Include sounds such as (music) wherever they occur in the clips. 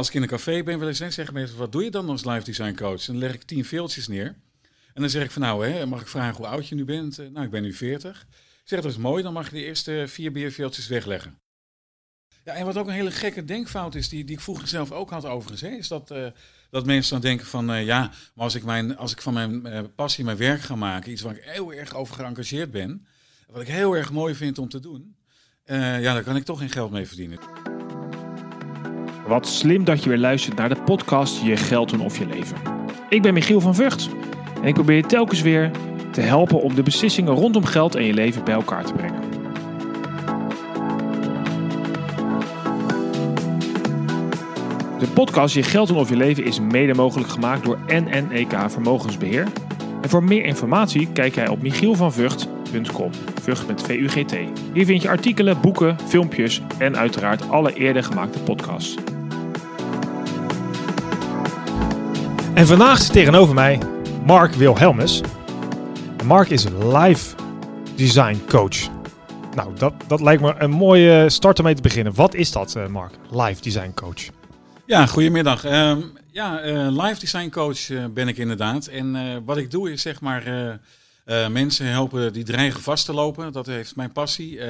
als ik in een café ben, wel eens, hè, zeggen mensen, wat doe je dan als live design coach? En dan leg ik tien veeltjes neer. En dan zeg ik van, nou, hè, mag ik vragen hoe oud je nu bent? Eh, nou, ik ben nu 40. Ik zeg, dat is mooi, dan mag je de eerste vier bierveeltjes wegleggen. Ja, en wat ook een hele gekke denkfout is, die, die ik vroeger zelf ook had overigens, hè, is dat, eh, dat mensen dan denken van, eh, ja, maar als ik, mijn, als ik van mijn passie mijn werk ga maken, iets waar ik heel erg over geëngageerd ben, wat ik heel erg mooi vind om te doen, ja, daar kan ik toch geen geld mee verdienen. Wat slim dat je weer luistert naar de podcast Je Geld doen of Je Leven. Ik ben Michiel van Vught en ik probeer je telkens weer te helpen om de beslissingen rondom geld en je leven bij elkaar te brengen. De podcast Je Geld doen of Je Leven is mede mogelijk gemaakt door NNEK Vermogensbeheer. En voor meer informatie kijk jij op michielvanvugt.com. Vught met V-U-G-T. Hier vind je artikelen, boeken, filmpjes en uiteraard alle eerder gemaakte podcasts. En vandaag zit tegenover mij Mark Wilhelmus. Mark is live design coach. Nou, dat, dat lijkt me een mooie start om mee te beginnen. Wat is dat, eh, Mark? Live design coach. Ja, goedemiddag. Ehm, ja, eh, live design coach eh, ben ik inderdaad. En wat ik doe is zeg maar mensen helpen die dreigen vast te lopen. Dat heeft mijn passie.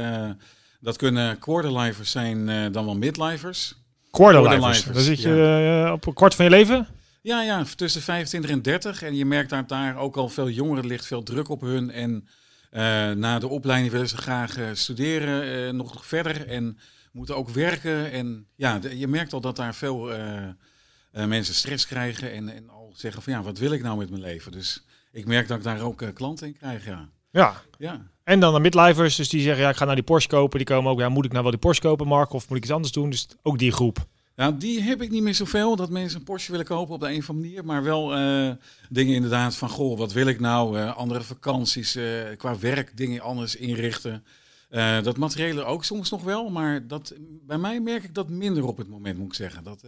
Dat kunnen quarterlivers zijn, dan wel midlivers. Quarterlivers. Quarterlivers, Dan zit je op een kwart van je leven? Ja, ja, tussen 25 en 30. En je merkt dat daar ook al veel jongeren ligt, veel druk op hun. En eh, na de opleiding willen ze graag eh, studeren, eh, nog verder. En moeten ook werken. En ja, de- je merkt al dat daar veel mensen stress krijgen. En, en al zeggen van ja, wat wil ik nou met mijn leven? Dus ik merk dat ik daar ook klanten in krijg, ja. Ja. Ja, En dan de midlivers, dus die zeggen, ja, ik ga nou die Porsche kopen. Die komen ook, ja, moet ik nou wel die Porsche kopen, Mark? Of moet ik iets anders doen? Dus ook die groep. Nou, die heb ik niet meer zoveel, dat mensen een Porsche willen kopen op de een of andere manier. Maar wel eh, dingen inderdaad van, goh, wat wil ik nou? Eh, andere vakanties, eh, qua werk dingen anders inrichten. Dat materiële ook soms nog wel, maar dat, bij mij merk ik dat minder op het moment, moet ik zeggen. Dat,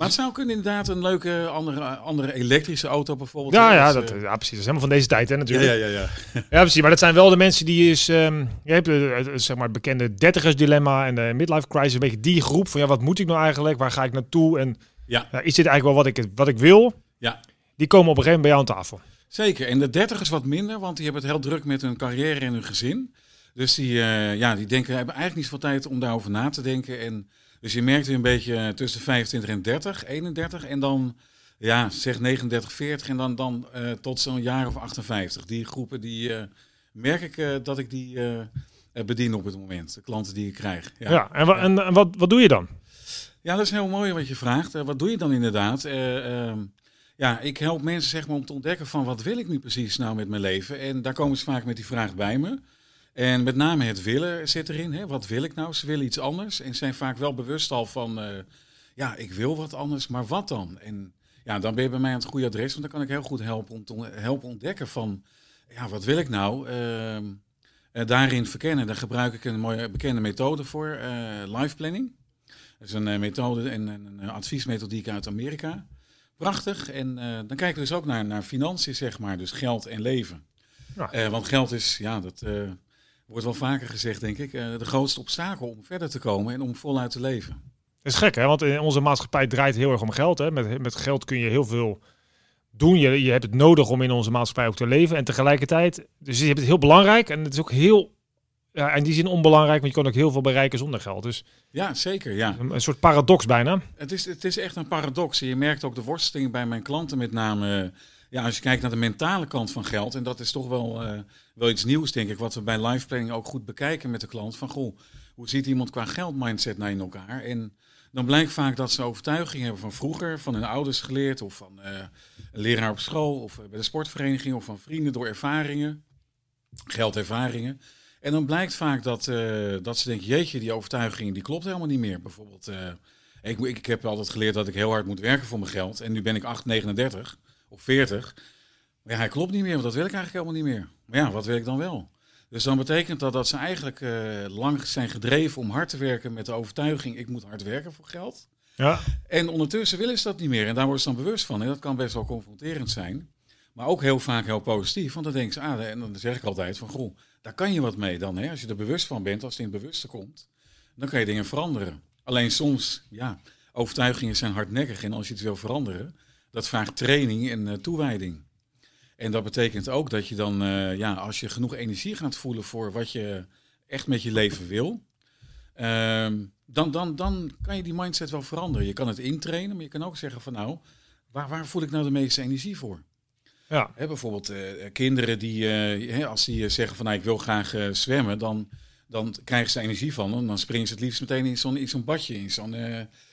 maar het zou kunnen inderdaad een leuke andere, andere elektrische auto bijvoorbeeld. Ja, ja, dat, eh, ja, precies. Dat is helemaal van deze tijd, hè, natuurlijk. ja, ja, ja. Ja, precies. Maar dat zijn wel de mensen die is... ehm, je hebt eh, zeg maar, het bekende dertigersdilemma en de midlife crisis. Een beetje die groep van, ja, wat moet ik nou eigenlijk? Waar ga ik naartoe? En ja. is dit eigenlijk wel wat ik, wat ik wil? Ja. Die komen op een gegeven moment bij jou aan tafel. Zeker. En de dertigers wat minder, want die hebben het heel druk met hun carrière en hun gezin. Dus die, eh, ja, die denken, hebben eigenlijk niet zoveel tijd om daarover na te denken. En, dus je merkt weer een beetje eh, tussen 25 en 30, 31 en dan, ja, zeg 39, 40 en dan, dan eh, tot zo'n jaar of 58. Die groepen, die eh, merk ik dat ik die bedien op het moment. De klanten die ik krijg. Ja. En, wa- en, en wat, wat doe je dan? Ja, dat is heel mooi wat je vraagt. Wat doe je dan inderdaad? Eh, ehm, ja, ik help mensen zeg maar, om te ontdekken van wat wil ik nu precies nou met mijn leven. En daar komen ze vaak met die vraag bij me. En met name het willen zit erin. Hè? Wat wil ik nou? Ze willen iets anders. En zijn vaak wel bewust al van, eh, ja, ik wil wat anders, maar wat dan? En ja, dan ben je bij mij aan het goede adres. Want dan kan ik heel goed helpen om te helpen ontdekken van, ja, wat wil ik nou? Ehm, eh, daarin verkennen. Daar gebruik ik een mooie bekende methode voor, eh life planning. Dat is een methode en een, adviesmethodiek uit Amerika. Prachtig. En dan kijken we dus ook naar, naar financiën, zeg maar. Dus geld en leven. Ja. Want geld is, ja, dat wordt wel vaker gezegd, denk ik, eh, de grootste obstakel om verder te komen en om voluit te leven. Dat is gek, hè? Want in onze maatschappij draait heel erg om geld. Hè? Met, met geld kun je heel veel doen. Je, je hebt het nodig om in onze maatschappij ook te leven. En tegelijkertijd, dus je hebt het heel belangrijk. En het is ook heel, ja, in die zin onbelangrijk. Want je kan ook heel veel bereiken zonder geld. Dus Ja, zeker, ja. een, een soort paradox bijna. Het is, het is echt een paradox. Je merkt ook de worsteling bij mijn klanten met name. Ja, als je kijkt naar de mentale kant van geld. En dat is toch wel, eh, wel iets nieuws, denk ik. Wat we bij life planning ook goed bekijken met de klant. Van goh, hoe ziet iemand qua geldmindset naar in elkaar? En dan blijkt vaak dat ze overtuigingen hebben van vroeger. Van hun ouders geleerd. Of van eh, een leraar op school. Of eh, bij de sportvereniging. Of van vrienden door ervaringen. Geldervaringen. En dan blijkt vaak dat, dat ze denken, jeetje, die overtuiging die klopt helemaal niet meer. Bijvoorbeeld, eh, ik, ik, heb altijd geleerd dat ik heel hard moet werken voor mijn geld. En nu ben ik 8, 39 of 40. Maar ja, hij klopt niet meer, want dat wil ik eigenlijk helemaal niet meer. Maar ja, wat wil ik dan wel? Dus dan betekent dat dat ze eigenlijk eh, lang zijn gedreven om hard te werken met de overtuiging, ik moet hard werken voor geld. Ja. En ondertussen willen ze dat niet meer. En daar worden ze dan bewust van. En dat kan best wel confronterend zijn. Maar ook heel vaak heel positief. Want dan denken ze, ah, en dan zeg ik altijd van, goh, daar kan je wat mee dan. Hè? Als je er bewust van bent, als het in het bewuste komt, dan kan je dingen veranderen. Alleen soms, ja, overtuigingen zijn hardnekkig en als je het wil veranderen, dat vraagt training en eh, toewijding. En dat betekent ook dat je dan, eh, ja, als je genoeg energie gaat voelen voor wat je echt met je leven wil, ehm, dan, dan, dan kan je die mindset wel veranderen. Je kan het intrainen, maar je kan ook zeggen van nou, waar, waar voel ik nou de meeste energie voor? Ja. Hè, bijvoorbeeld eh, kinderen die, hè, als die zeggen van nou, ik wil graag zwemmen, dan, dan krijgen ze energie van. En dan springen ze het liefst meteen in zo'n zo'n badje, in zo'n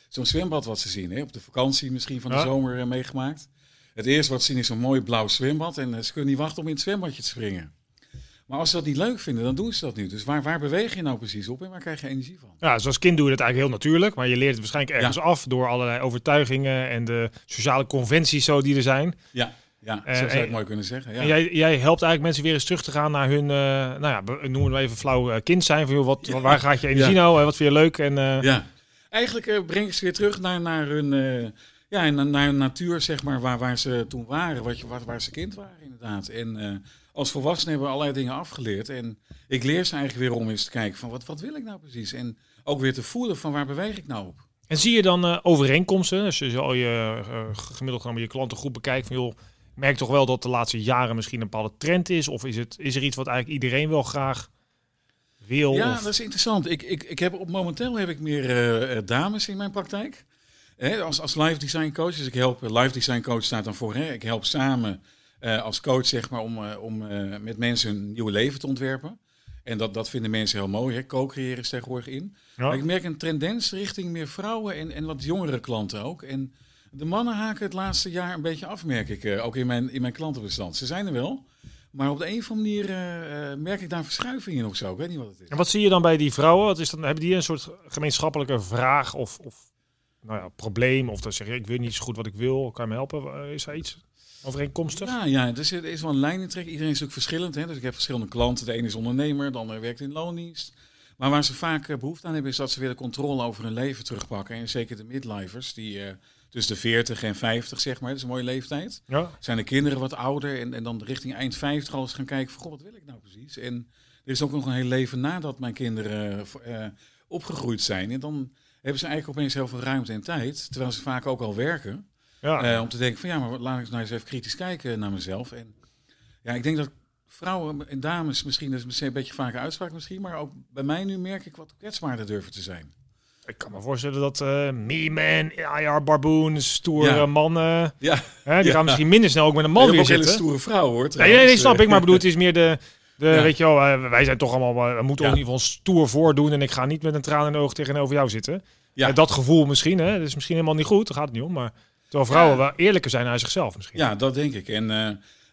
zo'n zwembad wat ze zien. Hè? Op de vakantie misschien van de Ja. zomer eh, meegemaakt. Het eerste wat ze zien is zo'n mooi blauw zwembad en eh, ze kunnen niet wachten om in het zwembadje te springen. Maar als ze dat niet leuk vinden, dan doen ze dat niet. Dus waar, waar beweeg je nou precies op en waar krijg je energie van? Ja, zoals kind doe je het eigenlijk heel natuurlijk, maar je leert het waarschijnlijk ergens af door allerlei overtuigingen en de sociale conventies zo die er zijn. Ja, ja Eh, zo zou je en- het mooi kunnen zeggen. Ja. En jij, jij helpt eigenlijk mensen weer eens terug te gaan naar hun, eh, nou ja, noemen we even flauw eh, kind zijn. Van, joh, wat, Ja. Waar gaat je energie nou? Eh, Wat vind je leuk? En, eh, Ja, eigenlijk eh, breng ik ze weer terug naar, naar hun, eh, ja, naar, naar natuur, zeg maar, waar, waar ze toen waren, wat waar, waar ze kind waren inderdaad. En eh, als volwassenen hebben we allerlei dingen afgeleerd. En ik leer ze eigenlijk weer om eens te kijken van, wat, wat wil ik nou precies? En ook weer te voelen van, waar beweeg ik nou op? En zie je dan eh, overeenkomsten? Als je zo je eh, gemiddeld genomen je klantengroep bekijkt, van joh, merk toch wel dat de laatste jaren misschien een bepaalde trend is? Of is, het, is er iets wat eigenlijk iedereen wel graag wil? Ja, of- dat is interessant. Ik, ik, ik heb op, momenteel heb ik meer eh, eh, dames in mijn praktijk. Hè, als, als live design coach. Dus ik help, eh, live design coach staat dan voor. Hè, ik help samen als coach zeg maar, om, om met mensen een nieuw leven te ontwerpen. En dat, dat vinden mensen heel mooi. Co-creëren is tegenwoordig in. Ja. Maar ik merk een tendens richting meer vrouwen en, en wat jongere klanten ook. En de mannen haken het laatste jaar een beetje af, merk ik. ook in mijn, in mijn klantenbestand. Ze zijn er wel. Maar op de een of andere manier eh, eh, merk ik daar verschuiving in of zo. Ik weet niet wat het is. En wat zie je dan bij die vrouwen? Wat is dan, hebben die een soort gemeenschappelijke vraag of, of nou ja, probleem? Of dan zeg je, ik weet niet zo goed wat ik wil, kan je me helpen? Eh, Is er iets overeenkomstig? Ja, ja dus er is wel een lijn in trek. Iedereen is natuurlijk verschillend. Hè? Dus ik heb verschillende klanten. De ene is ondernemer, de andere werkt in loondienst. Maar waar ze vaak eh, behoefte aan hebben, is dat ze weer de controle over hun leven terugpakken. En zeker de midlifers, die eh, tussen de 40 en 50, zeg maar, dat is een mooie leeftijd. Ja. Zijn de kinderen wat ouder en, en dan richting eind 50 al eens gaan kijken van, goh, wat wil ik nou precies? En er is ook nog een heel leven nadat mijn kinderen eh, opgegroeid zijn. En dan hebben ze eigenlijk opeens heel veel ruimte en tijd, terwijl ze vaak ook al werken. Ja. Om te denken van ja, maar laat ik nou eens even kritisch kijken naar mezelf. En ja, ik denk dat vrouwen en dames, misschien dat is een beetje vaker uitspraak misschien, maar ook bij mij nu merk ik wat kwetsbaarder durven te zijn. Ik kan me voorstellen dat eh me-man, IR barboons, stoere Ja. mannen, Ja, hè, die Ja. gaan misschien minder snel ook met een man weer zitten. stoere vrouw hoor. Nee, nee, nee, snap ik. Maar bedoel, het is meer de, de weet je wel, eh, wij zijn toch allemaal, eh, we moeten ook in ieder geval stoer voordoen en ik ga niet met een traan in de oog tegenover jou zitten. Ja. Dat gevoel misschien, hè, dat is misschien helemaal niet goed, daar gaat het niet om. Maar terwijl vrouwen wel eerlijker zijn naar zichzelf misschien. Ja, dat denk ik. En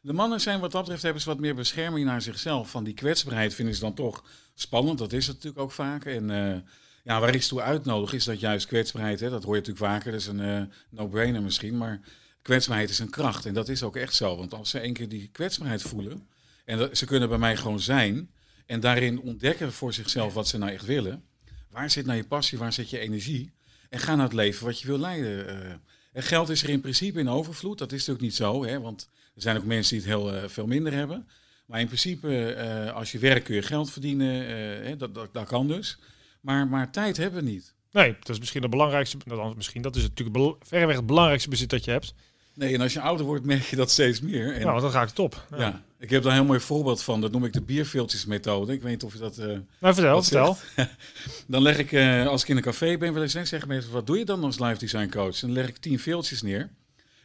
de mannen zijn wat dat betreft hebben ze wat meer bescherming naar zichzelf. Van die kwetsbaarheid vinden ze dan toch spannend. Dat is het natuurlijk ook vaak. En eh, ja, waar ik ze toe uitnodig is dat juist kwetsbaarheid, hè, dat hoor je natuurlijk vaker, dat is een eh, no-brainer misschien, maar kwetsbaarheid is een kracht. En dat is ook echt zo. Want als ze één keer die kwetsbaarheid voelen, en dat, ze kunnen bij mij gewoon zijn, en daarin ontdekken voor zichzelf wat ze nou echt willen. Waar zit nou je passie, waar zit je energie? En ga naar het leven wat je wil leiden. eh. en geld is er in principe in overvloed. Dat is natuurlijk niet zo, hè, want er zijn ook mensen die het heel eh, veel minder hebben. Maar in principe, eh, als je werkt kun je geld verdienen. eh, hè, dat, dat, dat kan dus. Maar, maar tijd hebben we niet. Nee, dat is misschien het belangrijkste, nou, misschien, dat is natuurlijk verreweg het belangrijkste bezit dat je hebt. Nee, en als je ouder wordt merk je dat steeds meer. En, want dan gaat het op. Ja. ja. ik heb daar een heel mooi voorbeeld van. Dat noem ik de bierveeltjesmethode. Ik weet niet of je dat... eh, Nou, vertel, vertel. (laughs) Dan leg ik, als ik in een café ben, eens hè, zeggen mensen, wat doe je dan als live design coach? Dan leg ik tien veeltjes neer.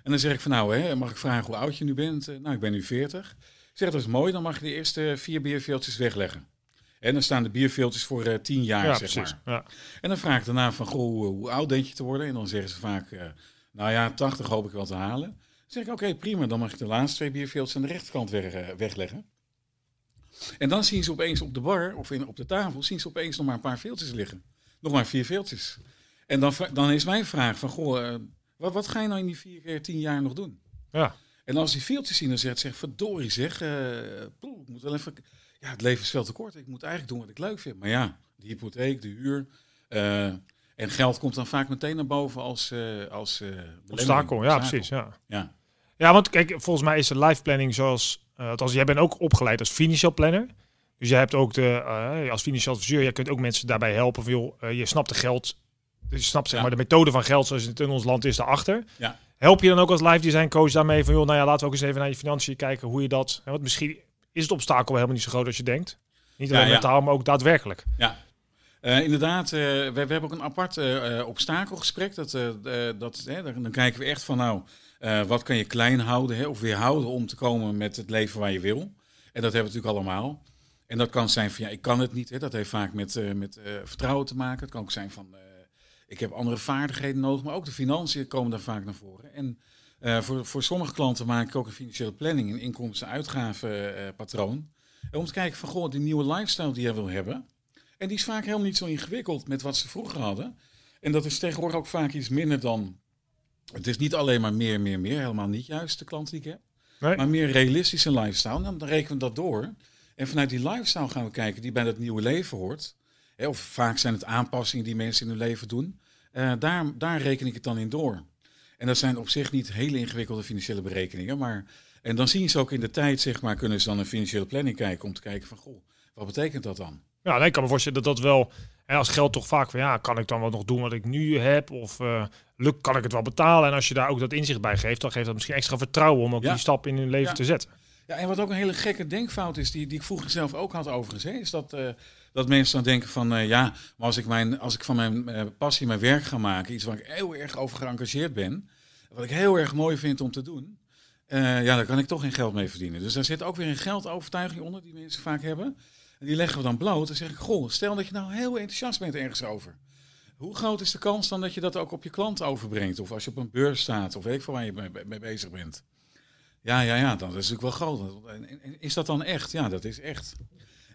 En dan zeg ik van, nou, hè, mag ik vragen hoe oud je nu bent? Eh, nou, ik ben nu 40. Ik zeg, dat is mooi, dan mag je de eerste vier bierveeltjes wegleggen. En dan staan de bierveeltjes voor eh, tien jaar, Ja, zeg precies. maar. Ja. En dan vraag ik daarna van, goh, hoe, hoe oud denk je te worden? En dan zeggen ze vaak, eh, nou ja, 80 hoop ik wel te halen. Dan zeg ik, oké, prima, dan mag je de laatste twee bierveeltjes aan de rechterkant weg, wegleggen. En dan zien ze opeens op de bar of in, op de tafel, zien ze opeens nog maar een paar veeltjes liggen. Nog maar vier veeltjes. En dan, dan is mijn vraag van, goh, wat, wat ga je nou in die vier keer tien jaar nog doen? Ja. En als die veeltjes zien, dan zegt ze, verdorie zeg, eh, poeh, ik moet wel even... Ja, het leven is veel te kort. Ik moet eigenlijk doen wat ik leuk vind. Maar ja, de hypotheek, de huur... eh, en geld komt dan vaak meteen naar boven als, eh als belemmering. Obstakel, ja, precies. Ja. Ja. Ja, want kijk, volgens mij is de life planning zoals... althans, jij bent ook opgeleid als financial planner. Dus jij hebt ook de... als financieel adviseur, jij kunt ook mensen daarbij helpen van... joh, je snapt de Dus je snapt zeg Ja. maar de methode van geld zoals het in ons land is daarachter. Ja. Help je dan ook als live design coach daarmee van joh, nou ja, laten we ook eens even naar je financiën kijken hoe je dat. Want misschien is het obstakel helemaal niet zo groot als je denkt. Niet Ja, alleen ja. mentaal, maar ook daadwerkelijk. Ja. Eh, inderdaad, eh, we, we hebben ook een apart eh, obstakelgesprek. Dat, dat, hè, dan kijken we echt van, nou, wat kan je klein houden hè, of weerhouden om te komen met het leven waar je wil. En dat hebben we natuurlijk allemaal. En dat kan zijn van, ja, ik kan het niet. Hè. Dat heeft vaak met, met vertrouwen te maken. Het kan ook zijn van, ik heb andere vaardigheden nodig. Maar ook de financiën komen daar vaak naar voren. En eh, voor, voor sommige klanten maak ik ook een financiële planning, een inkomsten-uitgavenpatroon. om te kijken van, goh, die nieuwe lifestyle die jij wil hebben. En die is vaak helemaal niet zo ingewikkeld met wat ze vroeger hadden. En dat is tegenwoordig ook vaak iets minder dan. Het is niet alleen maar meer, meer, meer. Helemaal niet juist de klant die ik heb. Nee. Maar meer realistische lifestyle. Nou, dan rekenen we dat door. En vanuit die lifestyle gaan we kijken die bij dat nieuwe leven hoort. Hè, Of vaak zijn het aanpassingen die mensen in hun leven doen. Eh, daar, daar reken ik het dan in door. En dat zijn op zich niet hele ingewikkelde financiële berekeningen. Maar, en dan zien ze ook in de tijd, zeg maar, kunnen ze dan een financiële planning kijken om te kijken van, goh, wat betekent dat dan? Ja, nee, ik kan me voorstellen dat dat wel. En als geld toch vaak van ja, kan ik dan wel nog doen wat ik nu heb? Of lukt, kan ik het wel betalen? En als je daar ook dat inzicht bij geeft, dan geeft dat misschien extra vertrouwen om ook Ja. die stap in hun leven Ja. te zetten. Ja, en wat ook een hele gekke denkfout is, die, die ik vroeger zelf ook had overigens, hè, is dat, eh, dat mensen dan denken van, eh, ja, maar als ik, mijn, als ik van mijn eh, passie mijn werk ga maken, iets waar ik heel erg over geëngageerd ben, wat ik heel erg mooi vind om te doen, eh, ja, daar kan ik toch geen geld mee verdienen. Dus daar zit ook weer een geldovertuiging onder, die mensen vaak hebben. En die leggen we dan bloot. Dan zeg ik, goh, stel dat je nou heel enthousiast bent ergens over. Hoe groot is de kans dan dat je dat ook op je klant overbrengt? Of als je op een beurs staat, of weet ik veel waar je mee, bezig bent. Ja, ja, ja, dan is natuurlijk wel groot. Is dat dan echt? Ja, dat is echt.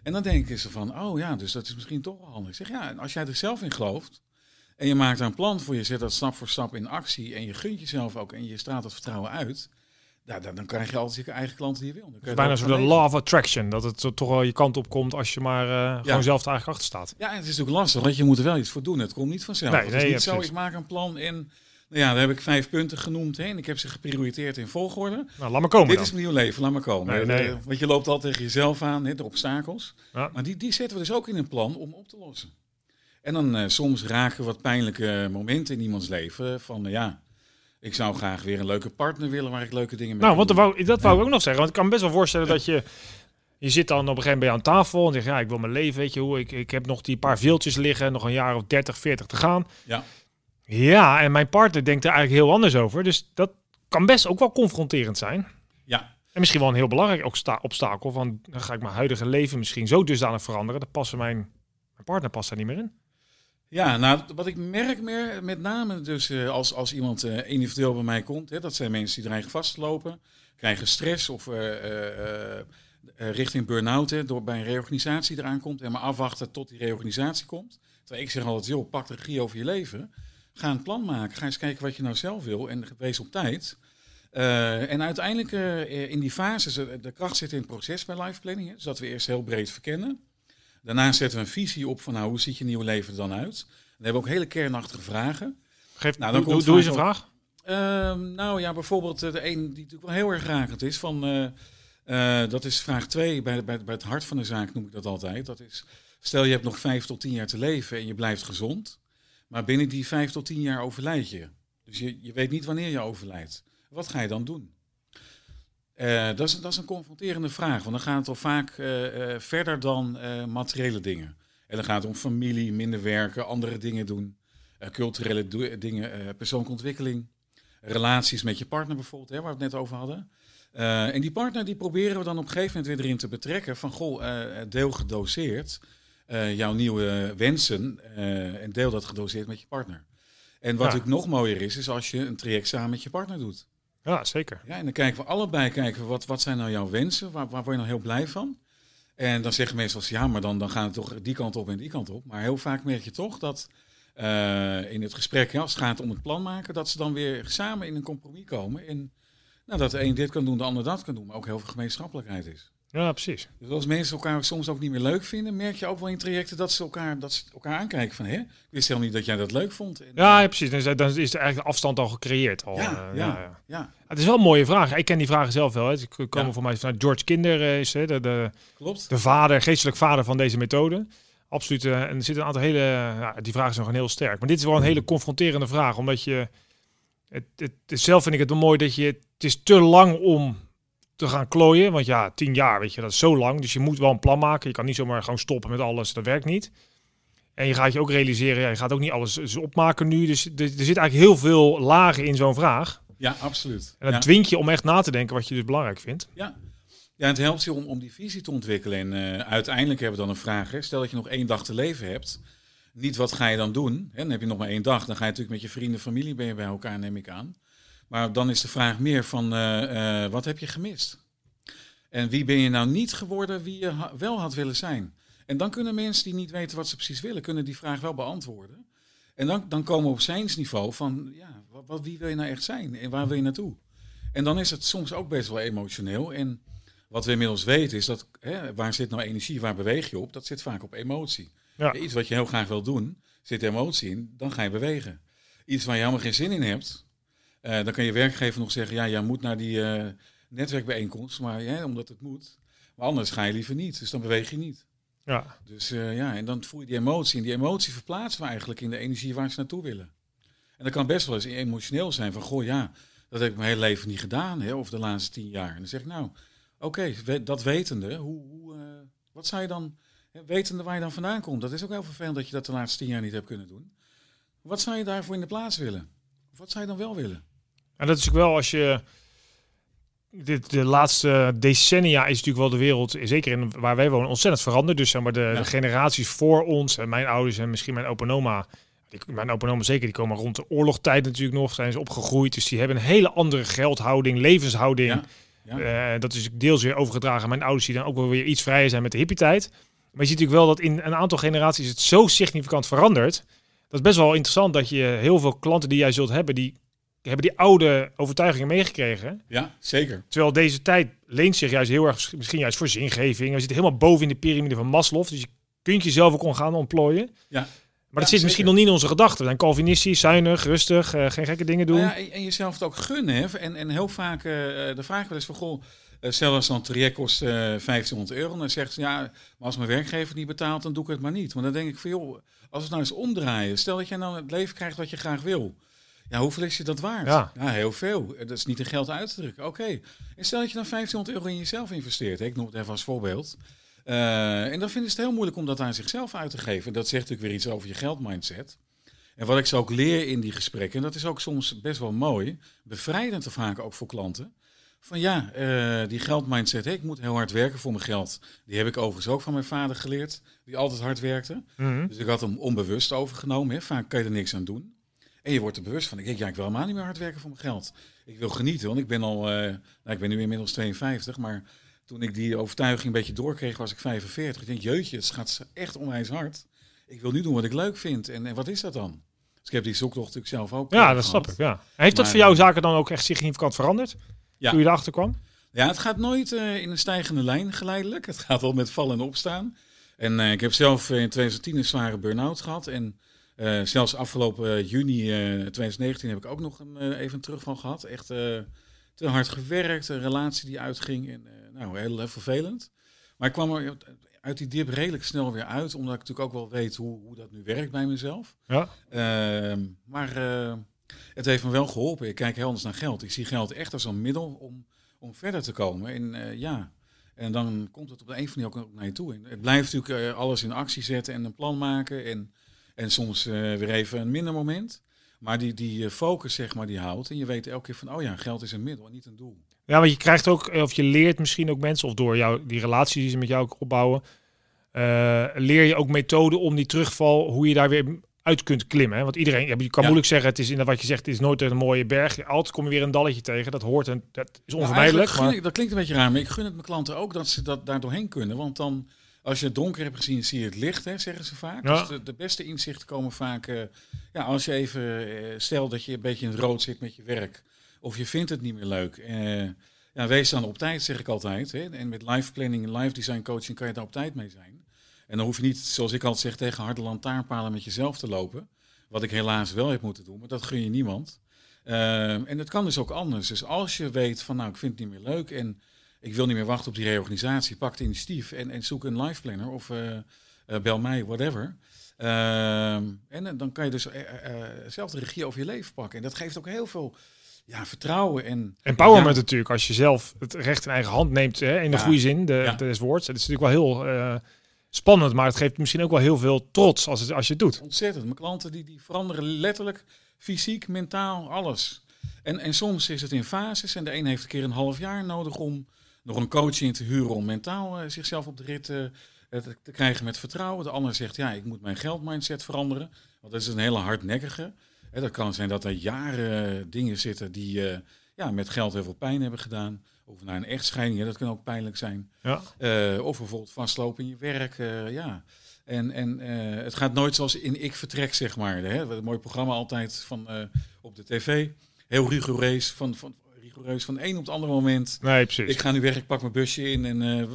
En dan denken ze van, oh ja, dus dat is misschien toch wel handig. Ik zeg, ja, en als jij er zelf in gelooft en je maakt daar een plan voor, je zet dat stap voor stap in actie en je gunt jezelf ook en je straalt dat vertrouwen uit, ja, dan, dan krijg je altijd je eigen klanten die je wil. Dan Het is bijna zo de law of attraction. Dat het toch wel je kant op komt als je maar eh, gewoon zelf er eigenlijk achter staat. Ja, en het is natuurlijk lastig, want je moet er wel iets voor doen. Het komt niet vanzelf. Nee, het nee, is ja, niet zo, precies. ik maak een plan en ja, daar heb ik vijf punten genoemd heen. Ik heb ze geprioriteerd in volgorde. Nou, laat maar komen Dit dan. is mijn nieuw leven, laat maar komen. Nee, nee. Eh, Want je loopt altijd tegen jezelf aan, hè, de obstakels. Ja. Maar die, die zetten we dus ook in een plan om op te lossen. En dan eh, soms raken wat pijnlijke momenten in iemands leven. Van eh, ja, ik zou graag weer een leuke partner willen waar ik leuke dingen mee Nou, want wou, dat wou ik ook nog zeggen. Want ik kan me best wel voorstellen dat je... Je zit dan op een gegeven moment bij aan tafel en zeg ja, ik wil mijn leven, weet je hoe, ik, ik heb nog die paar veeltjes liggen, nog een jaar of 30, 40 te gaan. Ja. Ja, en mijn partner denkt er eigenlijk heel anders over. Dus dat kan best ook wel confronterend zijn. Ja, En misschien wel een heel belangrijk obsta- obstakel. Van dan ga ik mijn huidige leven misschien zo dusdanig veranderen. Dat passen mijn, mijn partner past daar niet meer in. Ja, nou, wat ik merk meer, met name dus eh, als, als iemand eh, individueel bij mij komt, hè, dat zijn mensen die dreigen vastlopen, krijgen stress of eh, richting burn-out, door bij een reorganisatie eraan komt en maar afwachten tot die reorganisatie komt. Terwijl ik zeg altijd, joh, pak de regie over je leven, ga een plan maken, ga eens kijken wat je nou zelf wil en wees op tijd. Eh, en uiteindelijk eh, in die fases, de kracht zit in het proces bij life planning, hè, dus dat we eerst heel breed verkennen. Daarna zetten we een visie op van nou, hoe ziet je nieuwe leven er dan uit? Dan hebben we ook hele kernachtige vragen. Geef, Nou, dan doe, komt doe, eens een vraag. Ehm, nou ja, bijvoorbeeld eh, de een die natuurlijk wel heel erg rakend is. Van, dat is vraag 2, bij, bij, bij het hart van de zaak noem ik dat altijd. Dat is, stel je hebt nog 5 tot 10 jaar te leven en je blijft gezond. Maar binnen die 5 tot 10 jaar overlijd je. Dus je, je weet niet wanneer je overlijdt. Wat ga je dan doen? Eh, dat, is, dat is een confronterende vraag, want dan gaat het al vaak eh, eh, verder dan materiële dingen. En dan gaat het om familie, minder werken, andere dingen doen, culturele dingen, persoonlijke ontwikkeling, relaties met je partner bijvoorbeeld, hè, waar we het net over hadden. En die partner die proberen we dan op een gegeven moment weer erin te betrekken van, goh, deel gedoseerd eh, jouw nieuwe wensen eh, en deel dat gedoseerd met je partner. En wat Ja. natuurlijk nog mooier is, is als je een traject samen met je partner doet. Ja, zeker. Ja, en dan kijken we allebei, kijken we wat, wat zijn nou jouw wensen? Waar, waar word je nou heel blij van? En dan zeggen mensen als ja, maar dan, dan gaat het toch die kant op en die kant op. Maar heel vaak merk je toch dat eh, in het gesprek, ja, als het gaat om het plan maken, dat ze dan weer samen in een compromis komen. En nou, dat de een dit kan doen, de ander dat kan doen, maar ook heel veel gemeenschappelijkheid is. Ja, precies. Dus als mensen elkaar soms ook niet meer leuk vinden, merk je ook wel in trajecten dat ze elkaar, dat ze elkaar aankijken van, hè, ik wist helemaal niet dat jij dat leuk vond. En, Ja, ja, precies. Dan is, dan is er eigenlijk de afstand al gecreëerd. Al. ja, eh, ja, ja, ja. Het is wel een mooie vraag. Ik ken die vragen zelf wel. hè. Ze komen voor mij vanuit George Kinder, eh, is hè, de, de, klopt. de vader, geestelijk vader van deze methode. Absoluut. eh, en er zitten een aantal hele... Die vragen zijn gewoon heel sterk. Maar dit is wel een hele confronterende vraag. Omdat je... Het, het, het- zelf vind ik het wel mooi dat je... Het is te lang om te gaan klooien. Want ja, tien jaar, weet je, dat is zo lang. Dus je moet wel een plan maken. Je kan niet zomaar gewoon stoppen met alles. Dat werkt niet. En je gaat je ook realiseren, ja, je gaat ook niet alles opmaken nu. Dus er, er zit eigenlijk heel veel lagen in zo'n vraag. Ja, absoluut. En dat ja. dwingt je om echt na te denken wat je dus belangrijk vindt. Ja. ja, het helpt je om, om die visie te ontwikkelen. En eh, uiteindelijk hebben we dan een vraag. Hè. Stel dat je nog één dag te leven hebt. Niet wat ga je dan doen? Hè? Dan heb je nog maar één dag. Dan ga je natuurlijk met je vrienden, familie ben je bij elkaar, neem ik aan. Maar dan is de vraag meer van, eh, eh, wat heb je gemist? En wie ben je nou niet geworden wie je ha- wel had willen zijn? En dan kunnen mensen die niet weten wat ze precies willen, kunnen die vraag wel beantwoorden. En dan, dan komen we op zijnsniveau van, ja, wat, wat, wie wil je nou echt zijn? En waar wil je naartoe? En dan is het soms ook best wel emotioneel. En wat we inmiddels weten is dat, hè, waar zit nou energie, waar beweeg je op? Dat zit vaak op emotie. Ja. Iets wat je heel graag wil doen, zit emotie in, dan ga je bewegen. Iets waar je helemaal geen zin in hebt, eh, dan kan je werkgever nog zeggen, ja, jij moet naar die eh, netwerkbijeenkomst, maar, ja, omdat het moet. Maar anders ga je liever niet, dus dan beweeg je niet. Ja, Dus eh, ja, en dan voel je die emotie. En die emotie verplaatsen we eigenlijk in de energie waar ze naartoe willen. En dat kan best wel eens emotioneel zijn van, goh ja, dat heb ik mijn hele leven niet gedaan, hè, of de laatste tien jaar. En dan zeg ik, nou, oké, dat wetende, hoe, hoe, wat zou je dan, hè, wetende waar je dan vandaan komt, dat is ook heel vervelend dat je dat de laatste tien jaar niet hebt kunnen doen. Wat zou je daarvoor in de plaats willen? Of wat zou je dan wel willen? En dat is ook wel als je... Dit, de laatste decennia is natuurlijk wel de wereld, zeker in waar wij wonen, ontzettend veranderd. Dus zeg maar de, Ja. de generaties voor ons, en mijn ouders en misschien mijn opa oma, die, mijn opa oma zeker, die komen rond de oorlogstijd natuurlijk nog, zijn ze opgegroeid. Dus die hebben een hele andere geldhouding, levenshouding. Ja, ja. Eh, dat is deels weer overgedragen aan mijn ouders, die dan ook wel weer iets vrijer zijn met de hippie-tijd. Maar je ziet natuurlijk wel dat in een aantal generaties het zo significant verandert. Dat is best wel interessant dat je heel veel klanten die jij zult hebben, die hebben die oude overtuigingen meegekregen. ja, zeker. Terwijl deze tijd leent zich juist heel erg, misschien juist voor zingeving. We zitten helemaal boven in de piramide van Maslow. Dus je kunt jezelf ook gaan ontplooien. Ja. Maar dat zit misschien nog niet in onze gedachten. We zijn Calvinistisch, zuinig, rustig, eh, geen gekke dingen doen. Nou ja, en, jezelf het ook gunnen. Hè? En, en heel vaak, eh de vraag wel eens van, goh, eh, stel als dan traject kost eh 1500 euro. En dan zegt ze, ja, maar als mijn werkgever niet betaalt, dan doe ik het maar niet. Maar dan denk ik van, joh, als we het nou eens omdraaien. Stel dat jij nou het leven krijgt wat je graag wil. Ja, hoeveel is je dat waard? Ja. heel veel. Dat is niet in geld uit te drukken. Oké. En stel dat je dan 1500 euro in jezelf investeert. Hè? Ik noem het even als voorbeeld. Eh, en dan vinden ze het heel moeilijk om dat aan zichzelf uit te geven. Dat zegt natuurlijk weer iets over je geldmindset. En wat ik ze ook leer in die gesprekken, en dat is ook soms best wel mooi, bevrijdend te vaak ook voor klanten. Van ja, eh, die geldmindset, hè, ik moet heel hard werken voor mijn geld. Die heb ik overigens ook van mijn vader geleerd, die altijd hard werkte. Mhm. Dus ik had hem onbewust overgenomen. Hè. Vaak kan je er niks aan doen. En je wordt er bewust van. Ik denk, ja, ik wil helemaal niet meer hard werken voor mijn geld. Ik wil genieten, want ik ben al, eh, nou, ik ben nu inmiddels 52, maar toen ik die overtuiging een beetje doorkreeg, was ik 45. Ik denk, jeutje, het gaat echt onwijs hard. Ik wil nu doen wat ik leuk vind. En, en wat is dat dan? Dus ik heb die zoektocht natuurlijk zelf ook. Ja, eh, dat snap ik. Ja. Heeft dat voor jouw eh, zaken dan ook echt significant veranderd? Ja. Toen je erachter kwam? Ja, het gaat nooit in een stijgende lijn geleidelijk. Het gaat wel met vallen en opstaan. En ik heb zelf in 2010 een zware burn-out gehad. En eh, zelfs afgelopen eh, juni eh, 2019 heb ik ook nog een, eh, even een terugval gehad. Echt eh, te hard gewerkt, een relatie die uitging. En, eh, nou, heel, heel vervelend. Maar ik kwam er uit die dip redelijk snel weer uit. Omdat ik natuurlijk ook wel weet hoe, hoe dat nu werkt bij mezelf. Ja. Ehm, maar eh, het heeft me wel geholpen. Ik kijk heel anders naar geld. Ik zie geld echt als een middel om, om verder te komen. En eh, ja, en dan komt het op de een of andere manier ook naar je toe. En het blijft natuurlijk eh, alles in actie zetten en een plan maken. En, en soms eh, weer even een minder moment. Maar die, die eh, focus, zeg maar, die houdt. En je weet elke keer van, oh ja, geld is een middel en niet een doel. Ja, want je krijgt ook, of je leert misschien ook mensen, of door jou, die relaties die ze met jou ook opbouwen, eh, leer je ook methoden om die terugval, hoe je daar weer uit kunt klimmen. Hè? Want iedereen, je kan Ja. moeilijk zeggen, het is in wat je zegt, het is nooit een mooie berg. Altijd kom je weer een dalletje tegen. Dat hoort en dat is onvermijdelijk. maar, ik- dat klinkt een beetje raar, maar ik gun het mijn klanten ook dat ze dat daar doorheen kunnen. Want dan, als je het donker hebt gezien, zie je het licht, hè, zeggen ze vaak. Ja. Dus de, de beste inzichten komen vaak, eh, ja, als je even, eh, stel dat je een beetje in het rood zit met je werk, of je vindt het niet meer leuk. eh, ja, wees dan op tijd, zeg ik altijd. Hè. En met life planning en life design coaching kan je daar op tijd mee zijn. En dan hoef je niet, zoals ik altijd zeg, tegen harde lantaarnpalen met jezelf te lopen. Wat ik helaas wel heb moeten doen, maar dat gun je niemand. Ehm, en het kan dus ook anders. Dus als je weet van nou, ik vind het niet meer leuk en ik wil niet meer wachten op die reorganisatie, pak het initiatief en, en zoek een life planner of eh, eh, bel mij, whatever. Ehm, en eh, dan kan je dus zelf de regie over je leven pakken. En dat geeft ook heel veel ja, vertrouwen. En, Empowerment Ja. natuurlijk, als je zelf het recht in eigen hand neemt, hè, in de Ja. goede zin de, Ja. des woords. Het is natuurlijk wel heel spannend, maar het geeft misschien ook wel heel veel trots als, het, als je het doet. Ontzettend. Mijn klanten die, die veranderen letterlijk fysiek, mentaal, alles. En, en soms is het in fases en de een heeft een keer een half jaar nodig om nog een coach in te huren om mentaal eh, zichzelf op de rit eh, te, te krijgen met vertrouwen. De ander zegt ja, ik moet mijn geldmindset veranderen. Want dat is een hele hardnekkige. Hè, dat kan zijn dat er jaren eh, dingen zitten die eh, ja, met geld heel veel pijn hebben gedaan. Of naar een echtscheiding, dat kan ook pijnlijk zijn. Ja. Eh, of bijvoorbeeld vastlopen in je werk. eh, ja. En, en eh, het gaat nooit zoals in Ik Vertrek, zeg maar. Hè? Een mooi programma altijd van, eh, op de tv. Heel rigoureus, van, van, rigoureus van het een op het andere moment. Nee, precies. Ik ga nu weg, ik pak mijn busje in en eh,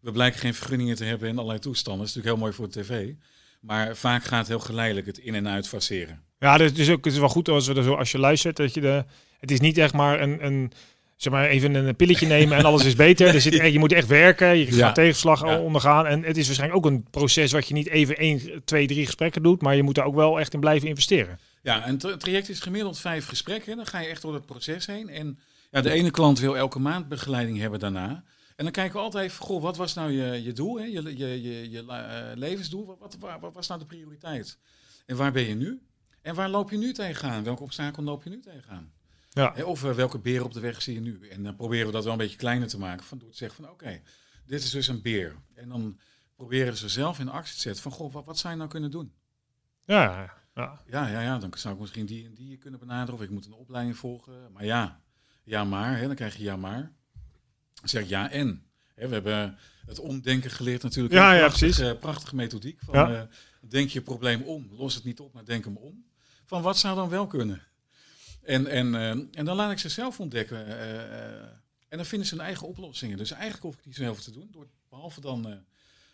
we, blijken geen vergunningen te hebben en allerlei toestanden. Dat is natuurlijk heel mooi voor de tv. Maar vaak gaat het heel geleidelijk het in- en uit faceren. Ja, dus het is ook het is wel goed als, we er zo, als je luistert. Dat je de, het is niet echt maar een, een, zeg maar even een pilletje (laughs) nemen en alles is beter. Er zit, je moet echt werken, je gaat Ja. tegenslag Ja. ondergaan. En het is waarschijnlijk ook een proces wat je niet even één, twee, drie gesprekken doet. Maar je moet daar ook wel echt in blijven investeren. Ja, een tra- traject is gemiddeld vijf gesprekken. Dan ga je echt door het proces heen. En ja, de ene klant wil elke maand begeleiding hebben daarna. En dan kijken we altijd even, goh, wat was nou je, je doel, hè? Je, je, je, je eh, levensdoel? Wat, wat, waar- wat was nou de prioriteit? En waar ben je nu? En waar loop je nu tegenaan? Welke obstakel loop je nu tegenaan? Ja. Hè, Of eh, welke beer op de weg zie je nu? En dan proberen we dat wel een beetje kleiner te maken. Van door te zeggen van oké, dit is dus een beer. En dan proberen ze zelf in actie te zetten van goh, wat, wat zou je nou kunnen doen? Ja, ja. Ja, ja, ja, dan zou ik misschien die en die kunnen benaderen. Of ik moet een opleiding volgen. Maar ja, ja maar. Hè, dan krijg je ja maar. Dan zeg ik ja en. Hè, we hebben het omdenken geleerd natuurlijk. Ja, Een ja, prachtige, precies. Prachtige methodiek. Van, Ja. eh, denk je probleem om. Los het niet op, maar denk hem om. Van wat zou dan wel kunnen? En, en, eh, en dan laat ik ze zelf ontdekken. eh, en dan vinden ze hun eigen oplossingen. Dus eigenlijk hoef ik niet zelf te doen. Door, behalve dan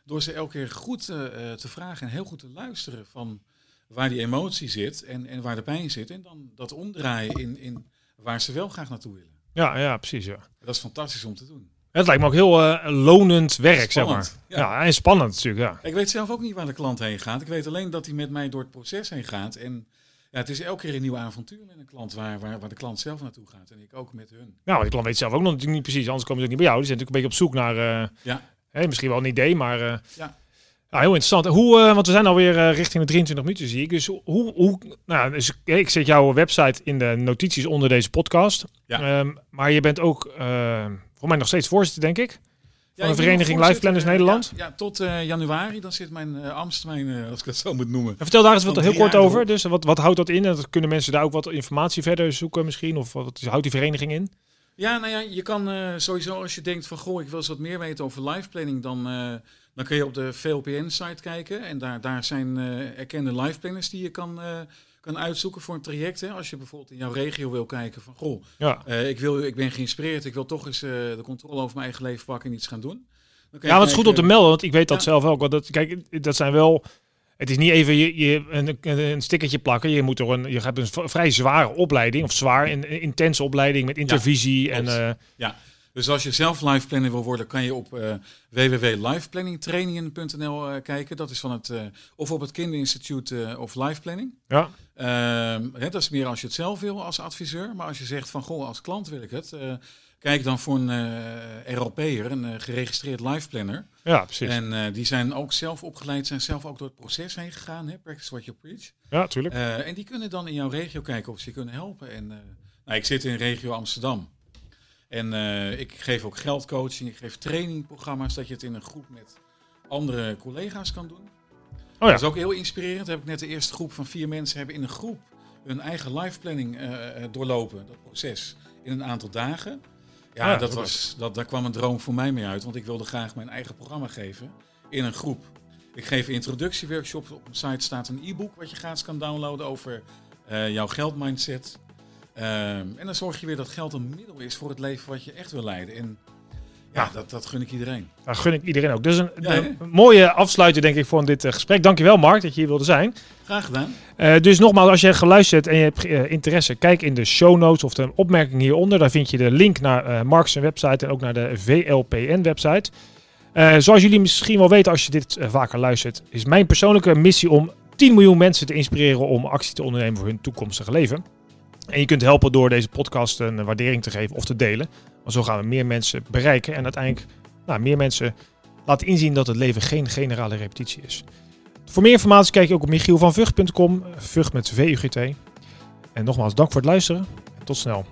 door ze elke keer goed te vragen en heel goed te luisteren van waar die emotie zit en, en waar de pijn zit. En dan dat omdraaien in, in waar ze wel graag naartoe willen. ja, ja precies. Ja. Dat is fantastisch om te doen. Het lijkt me ook heel eh, lonend werk, zeg maar. Ja. ja. en spannend natuurlijk, ja. Ik weet zelf ook niet waar de klant heen gaat. Ik weet alleen dat hij met mij door het proces heen gaat. En ja, het is elke keer een nieuw avontuur met een klant waar, waar, waar de klant zelf naartoe gaat. En ik ook met hun. Nou, de klant weet zelf ook nog natuurlijk niet precies, anders komen ze ook niet bij jou. Die zijn natuurlijk een beetje op zoek naar, eh, Ja. misschien wel een idee, maar... eh, Ja. Ja, heel interessant. Hoe, eh, want we zijn alweer eh, richting de 23 minuten, zie ik. Dus hoe... hoe nou, dus, ik zet jouw website in de notities onder deze podcast. Ja. Ehm, maar je bent ook, eh, voor mij nog steeds voorzitter, denk ik. Ja, de vereniging Life Planners Nederland? Ja, ja, tot januari. Dan zit mijn uh, ambtstermijn, als ik het zo moet noemen. En vertel daar eens wat Van heel kort over. Dus wat, wat houdt dat in? En kunnen mensen daar ook wat informatie verder zoeken misschien? Of wat houdt die vereniging in? Ja, nou ja, je kan eh, sowieso als je denkt van goh, ik wil eens wat meer weten over life planning, dan, eh, dan kun je op de VLPN-site kijken. En daar, daar zijn eh, erkende life planners die je kan, kan uitzoeken voor een traject. Hè. Als je bijvoorbeeld in jouw regio wil kijken van goh, Ja. ik, wil, ik ben geïnspireerd, ik wil toch eens de controle over mijn eigen leven pakken en iets gaan doen. Dan Ja, wat is goed om te melden, want ik weet dat Ja. zelf ook. Want dat, kijk, dat zijn wel. Het is niet even je, je, een, een- stickertje plakken. Je, moet er een, je hebt een vrij zware opleiding, of zwaar, een, een intense opleiding met intervisie. en, klopt. eh, Dus als je zelf life planner wil worden, kan je op eh www.lifeplanningtrainingen.nl eh, kijken. Dat is van het, of op het Kinderinstituut of Life Planning. ja. Ehm, hè, dat is meer als je het zelf wil als adviseur. Maar als je zegt van, goh, als klant wil ik het. Kijk dan voor een eh RLP'er, een eh, geregistreerd life planner. ja, precies. En eh, die zijn ook zelf opgeleid, zijn zelf ook door het proces heen gegaan. Hè? Practice what you preach. ja, tuurlijk. En die kunnen dan in jouw regio kijken of ze je kunnen helpen. En, nou, ik zit in regio Amsterdam. En ik geef ook geldcoaching, ik geef trainingprogramma's dat je het in een groep met andere collega's kan doen. Oh ja. Dat is ook heel inspirerend. Heb ik net de eerste groep van vier mensen hebben in een groep hun eigen life planning doorlopen, dat proces, in een aantal dagen. Ja, Ah, dat was, dat, daar kwam een droom voor mij mee uit, want ik wilde graag mijn eigen programma geven in een groep. Ik geef introductieworkshops. Op mijn site staat een e-book wat je gratis kan downloaden over eh, jouw geldmindset. Ehm, en dan zorg je weer dat geld een middel is voor het leven wat je echt wil leiden. En ja, dat, dat gun ik iedereen. Dat gun ik iedereen ook. Dus een, Ja, een hè? mooie afsluiter, denk ik, voor dit eh, gesprek. Dankjewel, Mark, dat je hier wilde zijn. Graag gedaan. Eh, dus nogmaals, als je hebt geluisterd en je hebt eh, interesse, kijk in de show notes of de opmerking hieronder. Daar vind je de link naar eh Mark's website en ook naar de VLPN-website. Eh, zoals jullie misschien wel weten als je dit vaker luistert, is mijn persoonlijke missie om 10 miljoen mensen te inspireren om actie te ondernemen voor hun toekomstige leven. En je kunt helpen door deze podcast een waardering te geven of te delen. Want zo gaan we meer mensen bereiken en uiteindelijk nou, meer mensen laten inzien dat het leven geen generale repetitie is. Voor meer informatie kijk je ook op michielvanvugt.com, Vught met V-U-G-T. En nogmaals, dank voor het luisteren en tot snel.